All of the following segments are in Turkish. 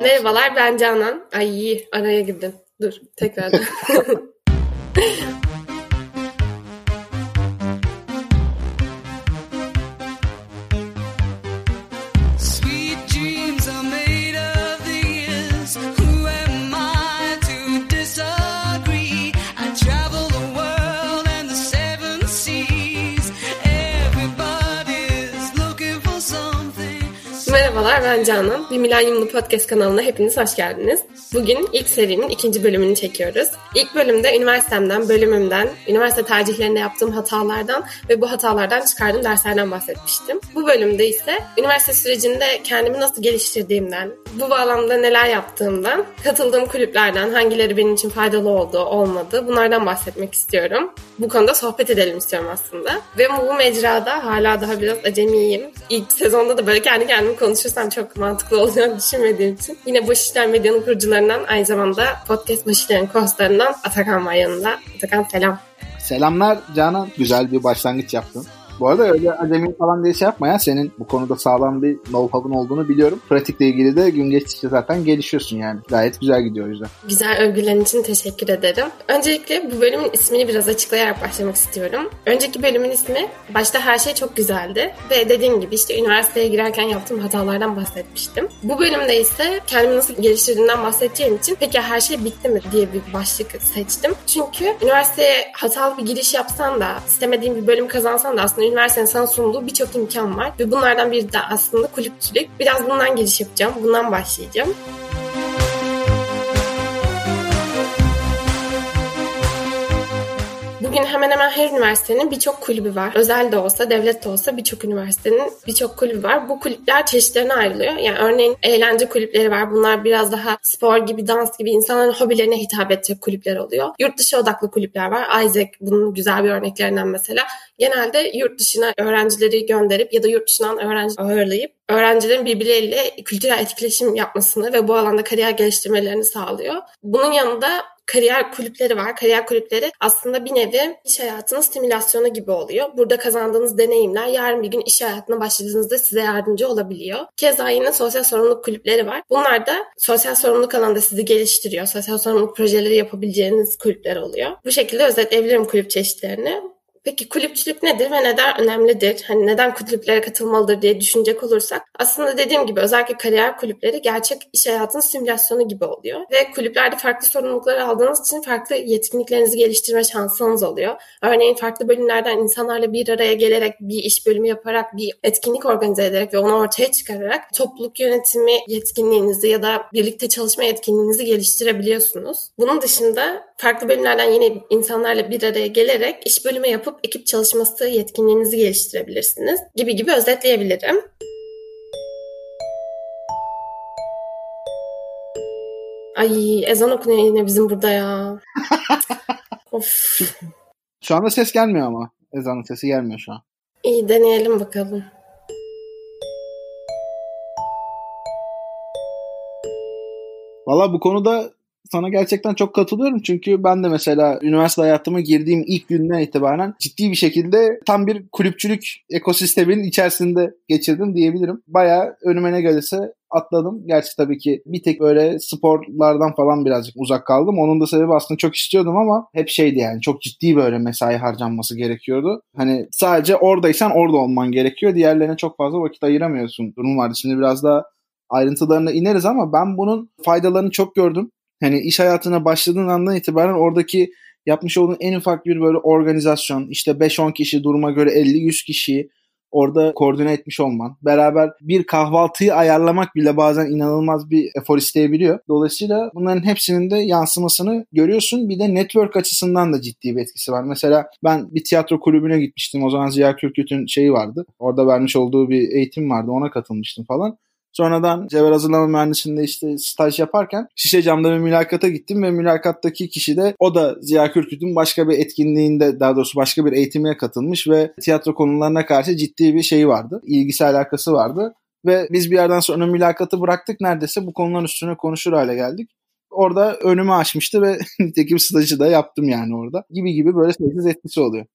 Merhabalar ben Canan. Ay iyi araya girdim. Dur tekrar. Merhabalar ben Canan. Bir Milenyumlu Podcast kanalına hepiniz hoş geldiniz. Bugün ilk serinin ikinci bölümünü çekiyoruz. İlk bölümde üniversitemden, bölümümden, üniversite tercihlerinde yaptığım hatalardan ve bu hatalardan çıkardığım derslerden bahsetmiştim. Bu bölümde ise üniversite sürecinde kendimi nasıl geliştirdiğimden, bu bağlamda neler yaptığımdan, katıldığım kulüplerden hangileri benim için faydalı oldu, olmadı bunlardan bahsetmek istiyorum. Bu konuda sohbet edelim istiyorum aslında. Ve bu mecrada hala daha biraz acemiyim. İlk sezonda da böyle kendi kendime konuşursam çok mantıklı olacağını düşünmediğim için. Yine Boş İşler Medya'nın kurucularından aynı zamanda podcast Boş İşler'in hostlarından Atakan var yanında. Atakan selam. Selamlar Canan. Güzel bir başlangıç yaptın. Bu arada öyle acemi falan diye şey yapma ya. Senin bu konuda sağlam bir know-how'un olduğunu biliyorum. Pratikle ilgili de gün geçtikçe zaten gelişiyorsun yani. Gayet güzel gidiyor o yüzden. Güzel övgülerin için teşekkür ederim. Öncelikle bu bölümün ismini biraz açıklayarak başlamak istiyorum. Önceki bölümün ismi başta her şey çok güzeldi. Ve dediğim gibi işte üniversiteye girerken yaptığım hatalardan bahsetmiştim. Bu bölümde ise kendimi nasıl geliştirdiğimden bahsedeceğim için peki her şey bitti mi diye bir başlık seçtim. Çünkü üniversiteye hatalı bir giriş yapsan da istemediğim bir bölüm kazansan da aslında üniversitenin sana sunduğu birçok imkan var. Ve bunlardan biri de aslında kulüpçülük. Biraz bundan giriş yapacağım. Bundan başlayacağım. Bugün hemen hemen her üniversitenin birçok kulübü var. Özel de olsa, devlet de olsa birçok üniversitenin birçok kulübü var. Bu kulüpler çeşitlerine ayrılıyor. Yani örneğin eğlence kulüpleri var. Bunlar biraz daha spor gibi, dans gibi insanların hobilerine hitap edecek kulüpler oluyor. Yurt dışı odaklı kulüpler var. Isaac bunun güzel bir örneklerinden mesela. Genelde yurt dışına öğrencileri gönderip ya da yurt dışından öğrenci ağırlayıp öğrencilerin birbirleriyle kültürel etkileşim yapmasını ve bu alanda kariyer geliştirmelerini sağlıyor. Bunun yanında kariyer kulüpleri var. Kariyer kulüpleri aslında bir nevi iş hayatının simülasyonu gibi oluyor. Burada kazandığınız deneyimler yarın bir gün iş hayatına başladığınızda size yardımcı olabiliyor. Keza yine sosyal sorumluluk kulüpleri var. Bunlar da sosyal sorumluluk alanında sizi geliştiriyor. Sosyal sorumluluk projeleri yapabileceğiniz kulüpler oluyor. Bu şekilde özetleyebilirim kulüp çeşitlerini. Peki kulüpçülük nedir ve neden önemlidir? Hani neden kulüplere katılmalıdır diye düşünecek olursak aslında dediğim gibi özellikle kariyer kulüpleri gerçek iş hayatının simülasyonu gibi oluyor. Ve kulüplerde farklı sorumluluklar aldığınız için farklı yetkinliklerinizi geliştirme şansınız oluyor. Örneğin farklı bölümlerden insanlarla bir araya gelerek bir iş bölümü yaparak bir etkinlik organize ederek ve onu ortaya çıkararak topluluk yönetimi yetkinliğinizi ya da birlikte çalışma yetkinliğinizi geliştirebiliyorsunuz. Bunun dışında farklı bölümlerden yine insanlarla bir araya gelerek iş bölümü yapıp yapıp ekip çalışması yetkinliğinizi geliştirebilirsiniz gibi gibi özetleyebilirim. Ay ezan okunuyor yine bizim burada ya. of. Şu anda ses gelmiyor ama. Ezanın sesi gelmiyor şu an. İyi deneyelim bakalım. Valla bu konuda sana gerçekten çok katılıyorum. Çünkü ben de mesela üniversite hayatıma girdiğim ilk günden itibaren ciddi bir şekilde tam bir kulüpçülük ekosisteminin içerisinde geçirdim diyebilirim. Baya önüme ne gelirse atladım. Gerçi tabii ki bir tek böyle sporlardan falan birazcık uzak kaldım. Onun da sebebi aslında çok istiyordum ama hep şeydi yani çok ciddi böyle mesai harcanması gerekiyordu. Hani sadece oradaysan orada olman gerekiyor. Diğerlerine çok fazla vakit ayıramıyorsun. Durum vardı. Şimdi biraz daha ayrıntılarına ineriz ama ben bunun faydalarını çok gördüm hani iş hayatına başladığın andan itibaren oradaki yapmış olduğun en ufak bir böyle organizasyon işte 5-10 kişi duruma göre 50-100 kişiyi orada koordine etmiş olman. Beraber bir kahvaltıyı ayarlamak bile bazen inanılmaz bir efor isteyebiliyor. Dolayısıyla bunların hepsinin de yansımasını görüyorsun. Bir de network açısından da ciddi bir etkisi var. Mesela ben bir tiyatro kulübüne gitmiştim. O zaman Ziya Kürküt'ün şeyi vardı. Orada vermiş olduğu bir eğitim vardı. Ona katılmıştım falan. Sonradan cevher hazırlama mühendisliğinde işte staj yaparken şişe camda bir mülakata gittim ve mülakattaki kişi de o da Ziya Kürküt'ün başka bir etkinliğinde daha doğrusu başka bir eğitimine katılmış ve tiyatro konularına karşı ciddi bir şeyi vardı. İlgisi alakası vardı. Ve biz bir yerden sonra mülakatı bıraktık neredeyse bu konuların üstüne konuşur hale geldik. Orada önümü açmıştı ve nitekim stajı da yaptım yani orada. Gibi gibi böyle sayısız etkisi oluyor.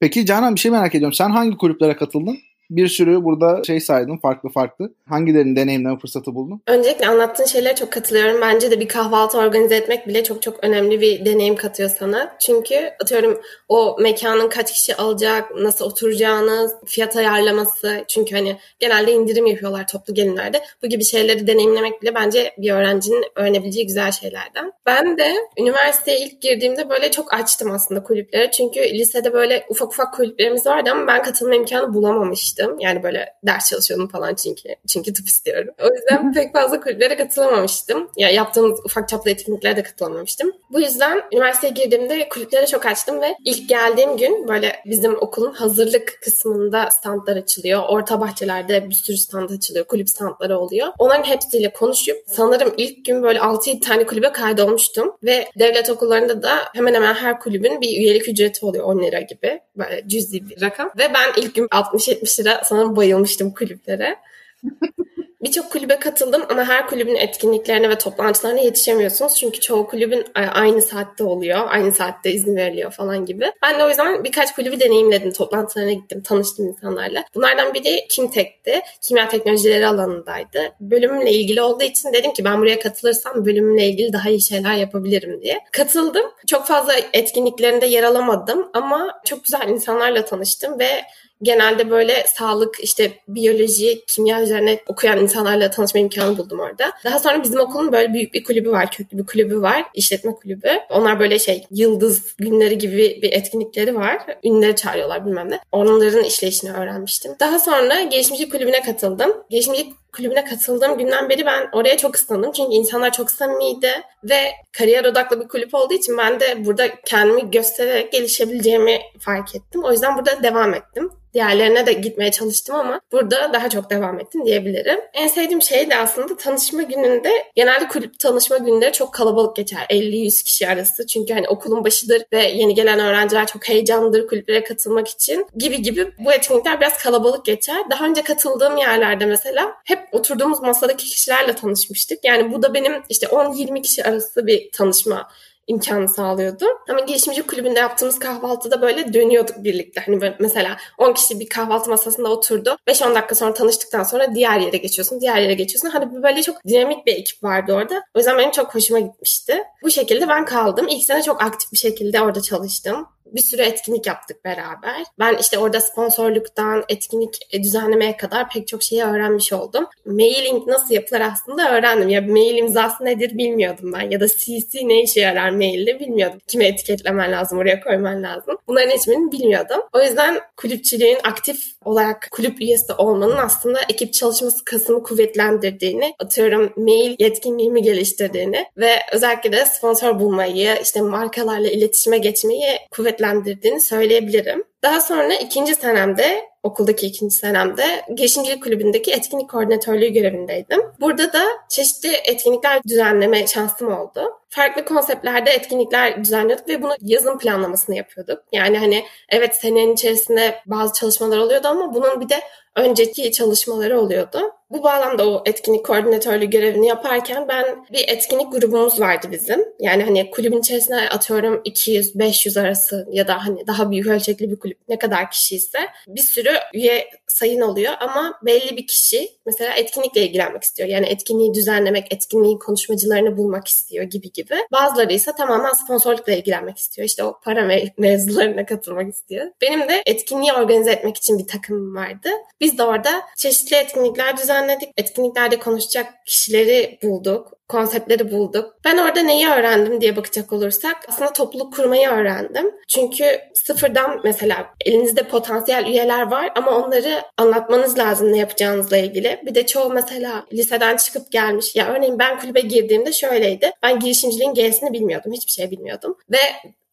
Peki Canan bir şey merak ediyorum. Sen hangi kulüplere katıldın? Bir sürü burada şey saydım farklı farklı. Hangilerini deneyimleme fırsatı buldun? Öncelikle anlattığın şeylere çok katılıyorum. Bence de bir kahvaltı organize etmek bile çok çok önemli bir deneyim katıyor sana. Çünkü atıyorum o mekanın kaç kişi alacak, nasıl oturacağını, fiyat ayarlaması. Çünkü hani genelde indirim yapıyorlar toplu gelinlerde. Bu gibi şeyleri deneyimlemek bile bence bir öğrencinin öğrenebileceği güzel şeylerden. Ben de üniversiteye ilk girdiğimde böyle çok açtım aslında kulüpleri. Çünkü lisede böyle ufak ufak kulüplerimiz vardı ama ben katılma imkanı bulamamıştım. Yani böyle ders çalışıyordum falan çünkü. Çünkü tıp istiyorum. O yüzden pek fazla kulüplere katılamamıştım. Ya yani yaptığımız ufak çaplı etkinliklere de katılamamıştım. Bu yüzden üniversiteye girdiğimde kulüplere çok açtım ve ilk geldiğim gün böyle bizim okulun hazırlık kısmında standlar açılıyor. Orta bahçelerde bir sürü stand açılıyor. Kulüp standları oluyor. Onların hepsiyle konuşup sanırım ilk gün böyle 6-7 tane kulübe kaydolmuştum ve devlet okullarında da hemen hemen her kulübün bir üyelik ücreti oluyor 10 lira gibi. Böyle cüzi bir rakam. Ve ben ilk gün 60-70 lira sanırım bayılmıştım kulüplere. Birçok kulübe katıldım ama her kulübün etkinliklerine ve toplantılarına yetişemiyorsunuz. Çünkü çoğu kulübün aynı saatte oluyor. Aynı saatte izin veriliyor falan gibi. Ben de o yüzden birkaç kulübü deneyimledim. Toplantılarına gittim. Tanıştım insanlarla. Bunlardan biri Kimtek'ti. Kimya teknolojileri alanındaydı. Bölümümle ilgili olduğu için dedim ki ben buraya katılırsam bölümümle ilgili daha iyi şeyler yapabilirim diye. Katıldım. Çok fazla etkinliklerinde yer alamadım ama çok güzel insanlarla tanıştım ve genelde böyle sağlık, işte biyoloji, kimya üzerine okuyan insanlarla tanışma imkanı buldum orada. Daha sonra bizim okulun böyle büyük bir kulübü var, köklü bir kulübü var, işletme kulübü. Onlar böyle şey yıldız günleri gibi bir etkinlikleri var. Ünlüleri çağırıyorlar bilmem ne. Onların işleyişini öğrenmiştim. Daha sonra gelişimcilik kulübüne katıldım. Gelişimcilik kulübüne katıldığım günden beri ben oraya çok ısındım. Çünkü insanlar çok samimiydi ve kariyer odaklı bir kulüp olduğu için ben de burada kendimi göstererek gelişebileceğimi fark ettim. O yüzden burada devam ettim. Diğerlerine de gitmeye çalıştım ama burada daha çok devam ettim diyebilirim. En sevdiğim şey de aslında tanışma gününde genelde kulüp tanışma günleri çok kalabalık geçer. 50-100 kişi arası. Çünkü hani okulun başıdır ve yeni gelen öğrenciler çok heyecanlıdır kulüplere katılmak için gibi gibi bu etkinlikler biraz kalabalık geçer. Daha önce katıldığım yerlerde mesela hep oturduğumuz masadaki kişilerle tanışmıştık. Yani bu da benim işte 10-20 kişi arası bir tanışma imkanı sağlıyordu. Ama girişimci kulübünde yaptığımız kahvaltıda böyle dönüyorduk birlikte. Hani böyle mesela 10 kişi bir kahvaltı masasında oturdu. 5-10 dakika sonra tanıştıktan sonra diğer yere geçiyorsun, diğer yere geçiyorsun. Hani böyle çok dinamik bir ekip vardı orada. O yüzden benim çok hoşuma gitmişti. Bu şekilde ben kaldım. İlk sene çok aktif bir şekilde orada çalıştım bir sürü etkinlik yaptık beraber. Ben işte orada sponsorluktan etkinlik e, düzenlemeye kadar pek çok şeyi öğrenmiş oldum. Mailing nasıl yapılır aslında öğrendim. Ya mail imzası nedir bilmiyordum ben ya da CC ne işe yarar mailde bilmiyordum. Kime etiketlemen lazım, oraya koyman lazım. Bunların hiçbirini bilmiyordum. O yüzden kulüpçülüğün aktif olarak kulüp üyesi olmanın aslında ekip çalışması kasımı kuvvetlendirdiğini, atıyorum mail yetkinliğimi geliştirdiğini ve özellikle de sponsor bulmayı, işte markalarla iletişime geçmeyi kuvvetlendirdiğini söyleyebilirim. Daha sonra ikinci senemde okuldaki ikinci senemde girişimcilik kulübündeki etkinlik koordinatörlüğü görevindeydim. Burada da çeşitli etkinlikler düzenleme şansım oldu. Farklı konseptlerde etkinlikler düzenliyorduk ve bunu yazın planlamasını yapıyorduk. Yani hani evet senenin içerisinde bazı çalışmalar oluyordu ama bunun bir de önceki çalışmaları oluyordu. Bu bağlamda o etkinlik koordinatörlüğü görevini yaparken ben bir etkinlik grubumuz vardı bizim. Yani hani kulübün içerisine atıyorum 200-500 arası ya da hani daha büyük ölçekli bir kulüp ne kadar kişi ise bir sürü üye sayın oluyor ama belli bir kişi mesela etkinlikle ilgilenmek istiyor. Yani etkinliği düzenlemek, etkinliğin konuşmacılarını bulmak istiyor gibi gibi. Bazıları ise tamamen sponsorlukla ilgilenmek istiyor. İşte o para me- mevzularına katılmak istiyor. Benim de etkinliği organize etmek için bir takımım vardı. Biz de orada çeşitli etkinlikler düzenledik. Etkinliklerde konuşacak kişileri bulduk konseptleri bulduk. Ben orada neyi öğrendim diye bakacak olursak aslında topluluk kurmayı öğrendim. Çünkü sıfırdan mesela elinizde potansiyel üyeler var ama onları anlatmanız lazım ne yapacağınızla ilgili. Bir de çoğu mesela liseden çıkıp gelmiş. Ya örneğin ben kulübe girdiğimde şöyleydi. Ben girişimciliğin G'sini bilmiyordum. Hiçbir şey bilmiyordum. Ve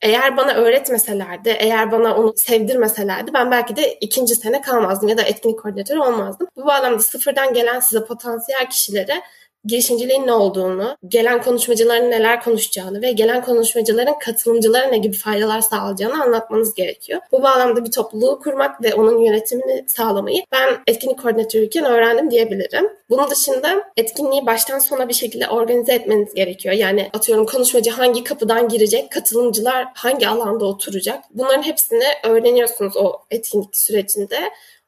eğer bana öğretmeselerdi, eğer bana onu sevdirmeselerdi ben belki de ikinci sene kalmazdım ya da etkinlik koordinatörü olmazdım. Bu bağlamda sıfırdan gelen size potansiyel kişilere girişimciliğin ne olduğunu, gelen konuşmacıların neler konuşacağını ve gelen konuşmacıların katılımcılara ne gibi faydalar sağlayacağını anlatmanız gerekiyor. Bu bağlamda bir topluluğu kurmak ve onun yönetimini sağlamayı ben etkinlik koordinatörüyken öğrendim diyebilirim. Bunun dışında etkinliği baştan sona bir şekilde organize etmeniz gerekiyor. Yani atıyorum konuşmacı hangi kapıdan girecek, katılımcılar hangi alanda oturacak. Bunların hepsini öğreniyorsunuz o etkinlik sürecinde.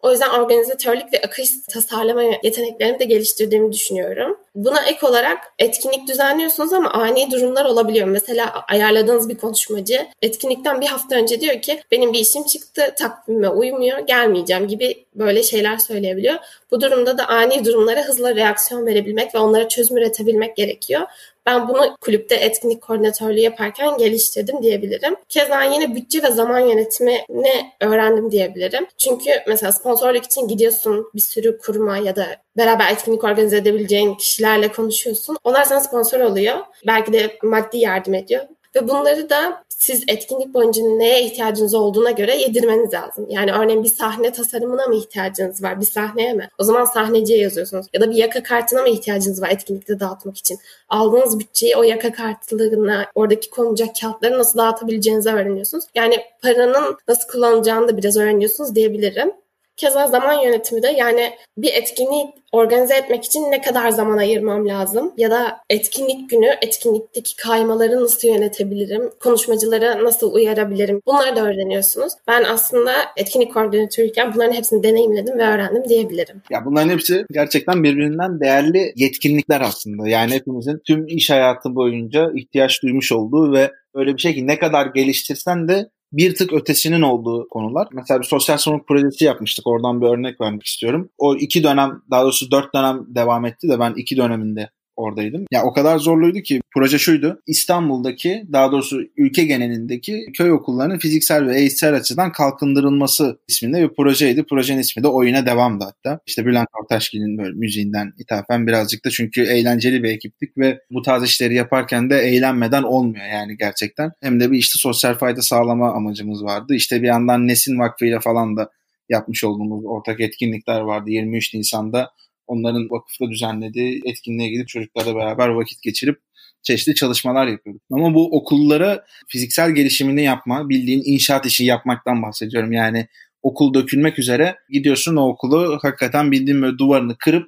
O yüzden organizatörlük ve akış tasarlama yeteneklerimi de geliştirdiğimi düşünüyorum. Buna ek olarak etkinlik düzenliyorsunuz ama ani durumlar olabiliyor. Mesela ayarladığınız bir konuşmacı etkinlikten bir hafta önce diyor ki benim bir işim çıktı takvime uymuyor gelmeyeceğim gibi böyle şeyler söyleyebiliyor. Bu durumda da ani durumlara hızla reaksiyon verebilmek ve onlara çözüm üretebilmek gerekiyor. Ben bunu kulüpte etkinlik koordinatörlüğü yaparken geliştirdim diyebilirim. Keza yine bütçe ve zaman yönetimini öğrendim diyebilirim. Çünkü mesela sponsorluk için gidiyorsun bir sürü kuruma ya da beraber etkinlik organize edebileceğin kişilerle konuşuyorsun. Onlar sana sponsor oluyor. Belki de maddi yardım ediyor. Ve bunları da siz etkinlik boyunca neye ihtiyacınız olduğuna göre yedirmeniz lazım. Yani örneğin bir sahne tasarımına mı ihtiyacınız var? Bir sahneye mi? O zaman sahneciye yazıyorsunuz. Ya da bir yaka kartına mı ihtiyacınız var etkinlikte dağıtmak için? Aldığınız bütçeyi o yaka kartlarına, oradaki konulacak kağıtları nasıl dağıtabileceğinizi öğreniyorsunuz. Yani paranın nasıl kullanılacağını da biraz öğreniyorsunuz diyebilirim. Keza zaman yönetimi de yani bir etkinliği organize etmek için ne kadar zaman ayırmam lazım ya da etkinlik günü etkinlikteki kaymaları nasıl yönetebilirim, konuşmacılara nasıl uyarabilirim bunları da öğreniyorsunuz. Ben aslında etkinlik koordinatörüyken bunların hepsini deneyimledim ve öğrendim diyebilirim. Ya bunların hepsi gerçekten birbirinden değerli yetkinlikler aslında. Yani hepimizin tüm iş hayatı boyunca ihtiyaç duymuş olduğu ve öyle bir şey ki ne kadar geliştirsen de bir tık ötesinin olduğu konular. Mesela bir sosyal sorumluluk projesi yapmıştık. Oradan bir örnek vermek istiyorum. O iki dönem, daha doğrusu dört dönem devam etti de ben iki döneminde oradaydım. Ya o kadar zorluydu ki proje şuydu. İstanbul'daki daha doğrusu ülke genelindeki köy okullarının fiziksel ve eğitsel açıdan kalkındırılması isminde bir projeydi. Projenin ismi de Oyuna Devam'dı hatta. İşte Bülent Ortaçgil'in böyle müziğinden ithafen birazcık da çünkü eğlenceli bir ekiptik ve bu tarz işleri yaparken de eğlenmeden olmuyor yani gerçekten. Hem de bir işte sosyal fayda sağlama amacımız vardı. İşte bir yandan Nesin Vakfı ile falan da yapmış olduğumuz ortak etkinlikler vardı. 23 Nisan'da onların vakıfta düzenlediği etkinliğe gidip çocuklarla beraber vakit geçirip çeşitli çalışmalar yapıyorduk. Ama bu okullara fiziksel gelişimini yapma, bildiğin inşaat işi yapmaktan bahsediyorum. Yani okul dökülmek üzere gidiyorsun o okulu hakikaten bildiğin böyle duvarını kırıp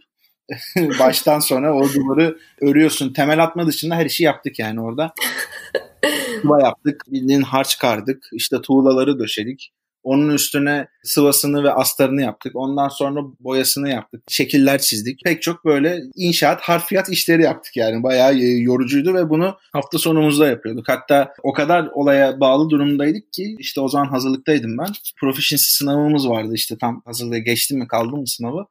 baştan sonra o duvarı örüyorsun. Temel atma dışında her işi yaptık yani orada. Tuva yaptık, bildiğin harç kardık, işte tuğlaları döşedik. Onun üstüne sıvasını ve astarını yaptık. Ondan sonra boyasını yaptık. Şekiller çizdik. Pek çok böyle inşaat, harfiyat işleri yaptık yani. Bayağı e, yorucuydu ve bunu hafta sonumuzda yapıyorduk. Hatta o kadar olaya bağlı durumdaydık ki işte o zaman hazırlıktaydım ben. Proficiency sınavımız vardı işte tam hazırlığa geçtim mi kaldım mı sınavı.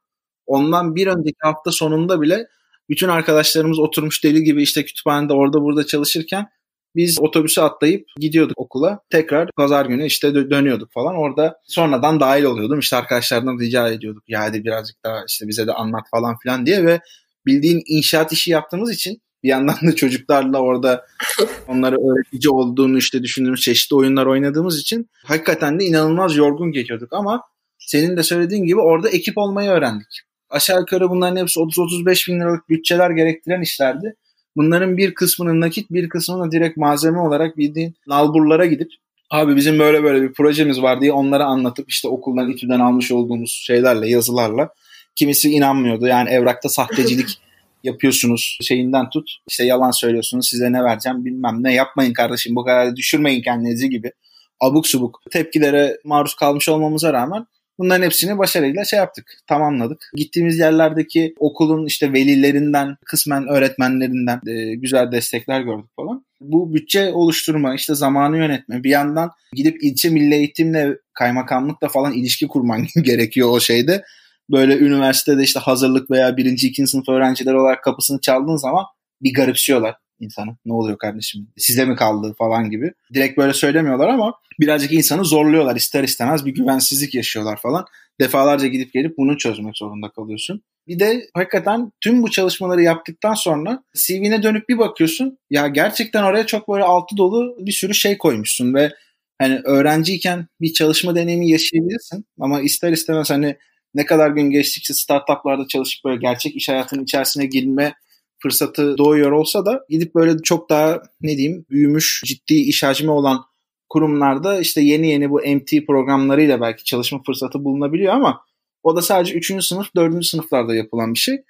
Ondan bir önceki hafta sonunda bile bütün arkadaşlarımız oturmuş deli gibi işte kütüphanede orada burada çalışırken biz otobüse atlayıp gidiyorduk okula. Tekrar pazar günü işte dönüyorduk falan. Orada sonradan dahil oluyordum. İşte arkadaşlardan rica ediyorduk. Ya hadi birazcık daha işte bize de anlat falan filan diye ve bildiğin inşaat işi yaptığımız için bir yandan da çocuklarla orada onlara öğretici olduğunu işte düşündüğümüz çeşitli oyunlar oynadığımız için hakikaten de inanılmaz yorgun geçiyorduk ama senin de söylediğin gibi orada ekip olmayı öğrendik. Aşağı yukarı bunların hepsi 30-35 bin liralık bütçeler gerektiren işlerdi. Bunların bir kısmının nakit bir kısmını direkt malzeme olarak bildiğin nalburlara gidip abi bizim böyle böyle bir projemiz var diye onlara anlatıp işte okuldan İTÜ'den almış olduğumuz şeylerle yazılarla kimisi inanmıyordu. Yani evrakta sahtecilik yapıyorsunuz şeyinden tut işte yalan söylüyorsunuz size ne vereceğim bilmem ne yapmayın kardeşim bu kadar düşürmeyin kendinizi gibi abuk subuk tepkilere maruz kalmış olmamıza rağmen Bunların hepsini başarıyla şey yaptık, tamamladık. Gittiğimiz yerlerdeki okulun işte velilerinden, kısmen öğretmenlerinden e, güzel destekler gördük falan. Bu bütçe oluşturma, işte zamanı yönetme, bir yandan gidip ilçe milli eğitimle, kaymakamlıkla falan ilişki kurman gerekiyor o şeyde. Böyle üniversitede işte hazırlık veya birinci, ikinci sınıf öğrenciler olarak kapısını çaldığın zaman bir garipsiyorlar insanı. Ne oluyor kardeşim? Size mi kaldı falan gibi. Direkt böyle söylemiyorlar ama birazcık insanı zorluyorlar. ister istemez bir güvensizlik yaşıyorlar falan. Defalarca gidip gelip bunu çözmek zorunda kalıyorsun. Bir de hakikaten tüm bu çalışmaları yaptıktan sonra CV'ne dönüp bir bakıyorsun. Ya gerçekten oraya çok böyle altı dolu bir sürü şey koymuşsun ve hani öğrenciyken bir çalışma deneyimi yaşayabilirsin ama ister istemez hani ne kadar gün geçtikçe startuplarda çalışıp böyle gerçek iş hayatının içerisine girme fırsatı doğuyor olsa da gidip böyle çok daha ne diyeyim büyümüş ciddi iş hacmi olan kurumlarda işte yeni yeni bu MT programlarıyla belki çalışma fırsatı bulunabiliyor ama o da sadece 3. sınıf 4. sınıflarda yapılan bir şey.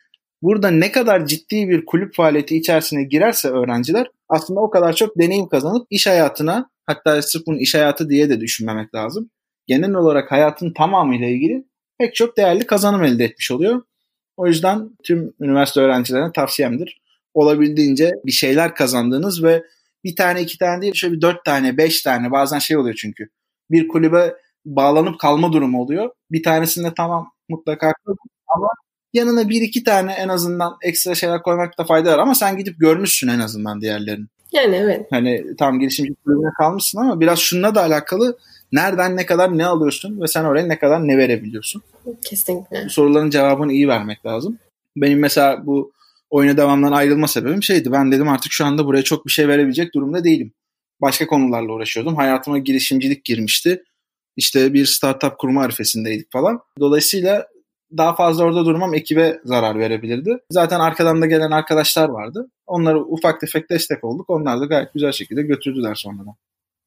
Burada ne kadar ciddi bir kulüp faaliyeti içerisine girerse öğrenciler aslında o kadar çok deneyim kazanıp iş hayatına hatta sırf bunun iş hayatı diye de düşünmemek lazım. Genel olarak hayatın tamamıyla ilgili pek çok değerli kazanım elde etmiş oluyor. O yüzden tüm üniversite öğrencilerine tavsiyemdir. Olabildiğince bir şeyler kazandığınız ve bir tane iki tane değil şöyle bir dört tane beş tane bazen şey oluyor çünkü. Bir kulübe bağlanıp kalma durumu oluyor. Bir tanesinde tamam mutlaka ama yanına bir iki tane en azından ekstra şeyler koymakta fayda var ama sen gidip görmüşsün en azından diğerlerini. Yani evet. Hani tam girişimci kulübüne kalmışsın ama biraz şununla da alakalı nereden ne kadar ne alıyorsun ve sen oraya ne kadar ne verebiliyorsun. Kesinlikle. Bu soruların cevabını iyi vermek lazım. Benim mesela bu oyuna devamdan ayrılma sebebim şeydi. Ben dedim artık şu anda buraya çok bir şey verebilecek durumda değilim. Başka konularla uğraşıyordum. Hayatıma girişimcilik girmişti. İşte bir startup kurma arifesindeydik falan. Dolayısıyla daha fazla orada durmam ekibe zarar verebilirdi. Zaten arkadan da gelen arkadaşlar vardı. Onlara ufak tefek destek olduk. Onlar da gayet güzel şekilde götürdüler sonradan.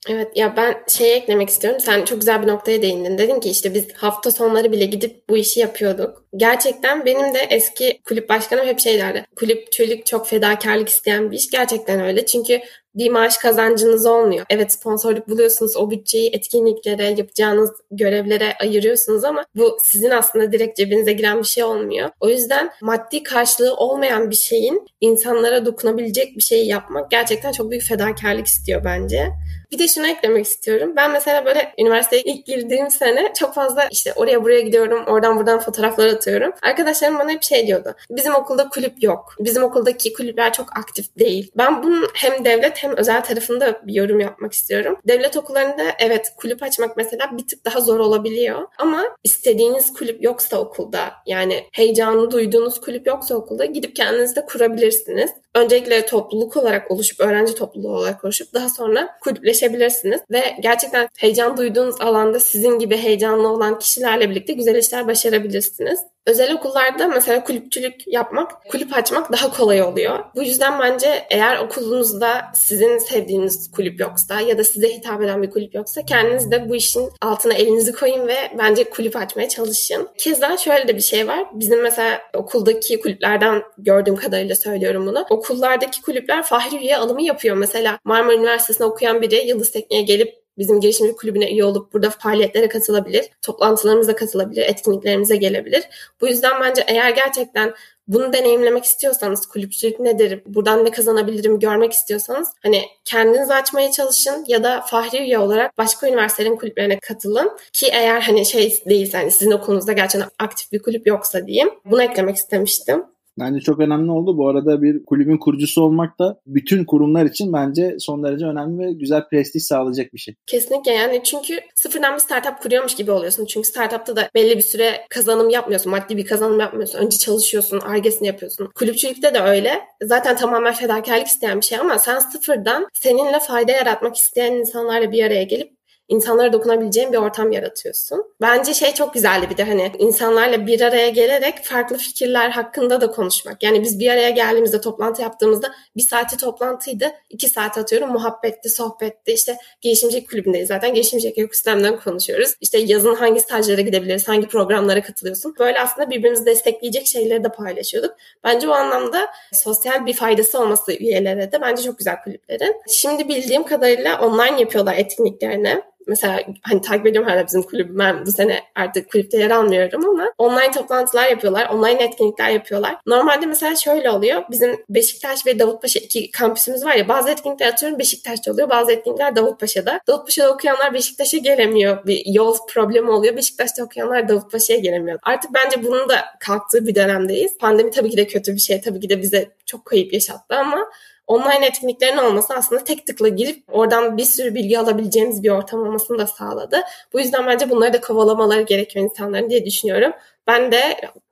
Evet ya ben şey eklemek istiyorum. Sen çok güzel bir noktaya değindin. Dedin ki işte biz hafta sonları bile gidip bu işi yapıyorduk. Gerçekten benim de eski kulüp başkanım hep şey derdi. Kulüpçülük çok fedakarlık isteyen bir iş. Gerçekten öyle. Çünkü bir maaş kazancınız olmuyor. Evet sponsorluk buluyorsunuz. O bütçeyi etkinliklere, yapacağınız görevlere ayırıyorsunuz ama bu sizin aslında direkt cebinize giren bir şey olmuyor. O yüzden maddi karşılığı olmayan bir şeyin insanlara dokunabilecek bir şeyi yapmak gerçekten çok büyük fedakarlık istiyor bence. Bir de şunu eklemek istiyorum. Ben mesela böyle üniversiteye ilk girdiğim sene çok fazla işte oraya buraya gidiyorum, oradan buradan fotoğraflar atıyorum. Arkadaşlarım bana hep şey diyordu. Bizim okulda kulüp yok. Bizim okuldaki kulüpler çok aktif değil. Ben bunun hem devlet hem özel tarafında bir yorum yapmak istiyorum. Devlet okullarında evet kulüp açmak mesela bir tık daha zor olabiliyor. Ama istediğiniz kulüp yoksa okulda yani heyecanı duyduğunuz kulüp yoksa okulda gidip kendiniz de kurabilirsiniz. Öncelikle topluluk olarak oluşup, öğrenci topluluğu olarak oluşup daha sonra kulüpleşebilirsiniz. Ve gerçekten heyecan duyduğunuz alanda sizin gibi heyecanlı olan kişilerle birlikte güzel işler başarabilirsiniz. Özel okullarda mesela kulüpçülük yapmak, kulüp açmak daha kolay oluyor. Bu yüzden bence eğer okulunuzda sizin sevdiğiniz kulüp yoksa ya da size hitap eden bir kulüp yoksa kendiniz de bu işin altına elinizi koyun ve bence kulüp açmaya çalışın. Keza şöyle de bir şey var. Bizim mesela okuldaki kulüplerden gördüğüm kadarıyla söylüyorum bunu. Okullardaki kulüpler fahri üye alımı yapıyor. Mesela Marmara Üniversitesi'nde okuyan biri Yıldız Tekniğe gelip bizim girişimci kulübüne üye olup burada faaliyetlere katılabilir, toplantılarımıza katılabilir, etkinliklerimize gelebilir. Bu yüzden bence eğer gerçekten bunu deneyimlemek istiyorsanız kulüpçülük nedir, buradan ne kazanabilirim görmek istiyorsanız hani kendiniz açmaya çalışın ya da fahri üye olarak başka üniversitelerin kulüplerine katılın ki eğer hani şey değilse hani sizin okulunuzda gerçekten aktif bir kulüp yoksa diyeyim. Bunu eklemek istemiştim. Bence çok önemli oldu. Bu arada bir kulübün kurucusu olmak da bütün kurumlar için bence son derece önemli ve güzel prestij sağlayacak bir şey. Kesinlikle yani çünkü sıfırdan bir startup kuruyormuş gibi oluyorsun. Çünkü startupta da belli bir süre kazanım yapmıyorsun. Maddi bir kazanım yapmıyorsun. Önce çalışıyorsun, argesini yapıyorsun. Kulüpçülükte de öyle. Zaten tamamen fedakarlık isteyen bir şey ama sen sıfırdan seninle fayda yaratmak isteyen insanlarla bir araya gelip insanlara dokunabileceğin bir ortam yaratıyorsun. Bence şey çok güzeldi bir de hani insanlarla bir araya gelerek farklı fikirler hakkında da konuşmak. Yani biz bir araya geldiğimizde toplantı yaptığımızda bir saati toplantıydı. iki saat atıyorum muhabbetti, sohbetti. İşte gelişimcilik kulübündeyiz zaten. Gelişimcilik ekosistemden konuşuyoruz. İşte yazın hangi stajlara gidebiliriz, hangi programlara katılıyorsun. Böyle aslında birbirimizi destekleyecek şeyleri de paylaşıyorduk. Bence bu anlamda sosyal bir faydası olması üyelere de bence çok güzel kulüplerin. Şimdi bildiğim kadarıyla online yapıyorlar etkinliklerini mesela hani takip ediyorum hala bizim kulübü. Ben bu sene artık kulüpte yer almıyorum ama online toplantılar yapıyorlar. Online etkinlikler yapıyorlar. Normalde mesela şöyle oluyor. Bizim Beşiktaş ve Davutpaşa iki kampüsümüz var ya bazı etkinlikler atıyorum Beşiktaş'ta oluyor. Bazı etkinlikler Davutpaşa'da. Davutpaşa'da okuyanlar Beşiktaş'a gelemiyor. Bir yol problemi oluyor. Beşiktaş'ta okuyanlar Davutpaşa'ya gelemiyor. Artık bence bunun da kalktığı bir dönemdeyiz. Pandemi tabii ki de kötü bir şey. Tabii ki de bize çok kayıp yaşattı ama online etkinliklerin olması aslında tek tıkla girip oradan bir sürü bilgi alabileceğimiz bir ortam olmasını da sağladı. Bu yüzden bence bunları da kovalamaları gerekiyor insanların diye düşünüyorum. Ben de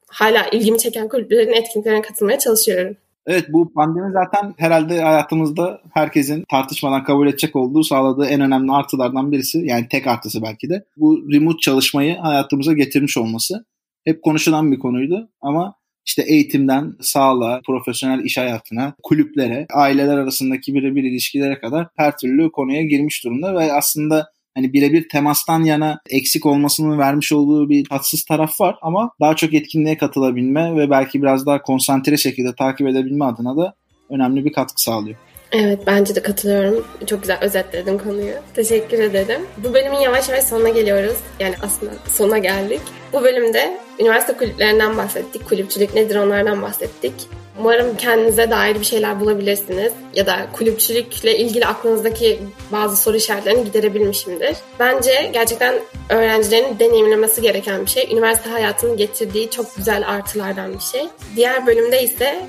hala ilgimi çeken kulüplerin etkinliklerine katılmaya çalışıyorum. Evet bu pandemi zaten herhalde hayatımızda herkesin tartışmadan kabul edecek olduğu sağladığı en önemli artılardan birisi. Yani tek artısı belki de. Bu remote çalışmayı hayatımıza getirmiş olması. Hep konuşulan bir konuydu ama işte eğitimden sağlığa, profesyonel iş hayatına, kulüplere, aileler arasındaki birebir ilişkilere kadar her türlü konuya girmiş durumda ve aslında hani birebir temastan yana eksik olmasının vermiş olduğu bir tatsız taraf var ama daha çok etkinliğe katılabilme ve belki biraz daha konsantre şekilde takip edebilme adına da önemli bir katkı sağlıyor. Evet bence de katılıyorum. Çok güzel özetledin konuyu. Teşekkür ederim. Bu bölümün yavaş yavaş sonuna geliyoruz. Yani aslında sona geldik. Bu bölümde üniversite kulüplerinden bahsettik. Kulüpçülük nedir onlardan bahsettik. Umarım kendinize dair bir şeyler bulabilirsiniz. Ya da kulüpçülükle ilgili aklınızdaki bazı soru işaretlerini giderebilmişimdir. Bence gerçekten öğrencilerin deneyimlemesi gereken bir şey. Üniversite hayatının getirdiği çok güzel artılardan bir şey. Diğer bölümde ise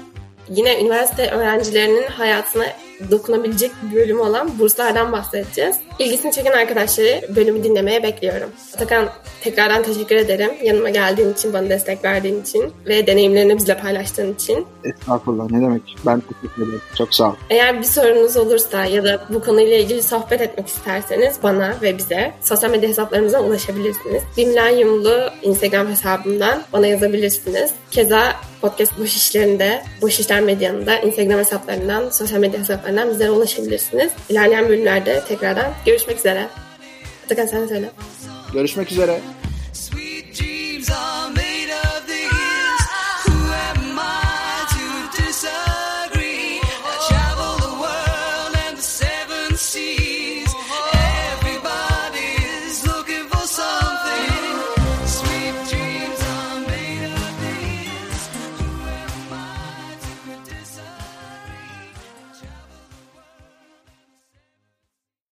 yine üniversite öğrencilerinin hayatına dokunabilecek bir bölüm olan burslardan bahsedeceğiz. İlgisini çeken arkadaşları bölümü dinlemeye bekliyorum. Atakan tekrardan teşekkür ederim. Yanıma geldiğin için, bana destek verdiğin için ve deneyimlerini bizle paylaştığın için. Estağfurullah ne demek. Ben teşekkür ederim. Çok sağ ol. Eğer bir sorunuz olursa ya da bu konuyla ilgili sohbet etmek isterseniz bana ve bize sosyal medya hesaplarımıza ulaşabilirsiniz. Bimlenyumlu Instagram hesabımdan bana yazabilirsiniz. Keza podcast boş işlerinde, boş işler medyanın da Instagram hesaplarından, sosyal medya hesaplarından bizlere ulaşabilirsiniz. İlerleyen bölümlerde tekrardan görüşmek üzere. Atakan sen söyle. Görüşmek üzere.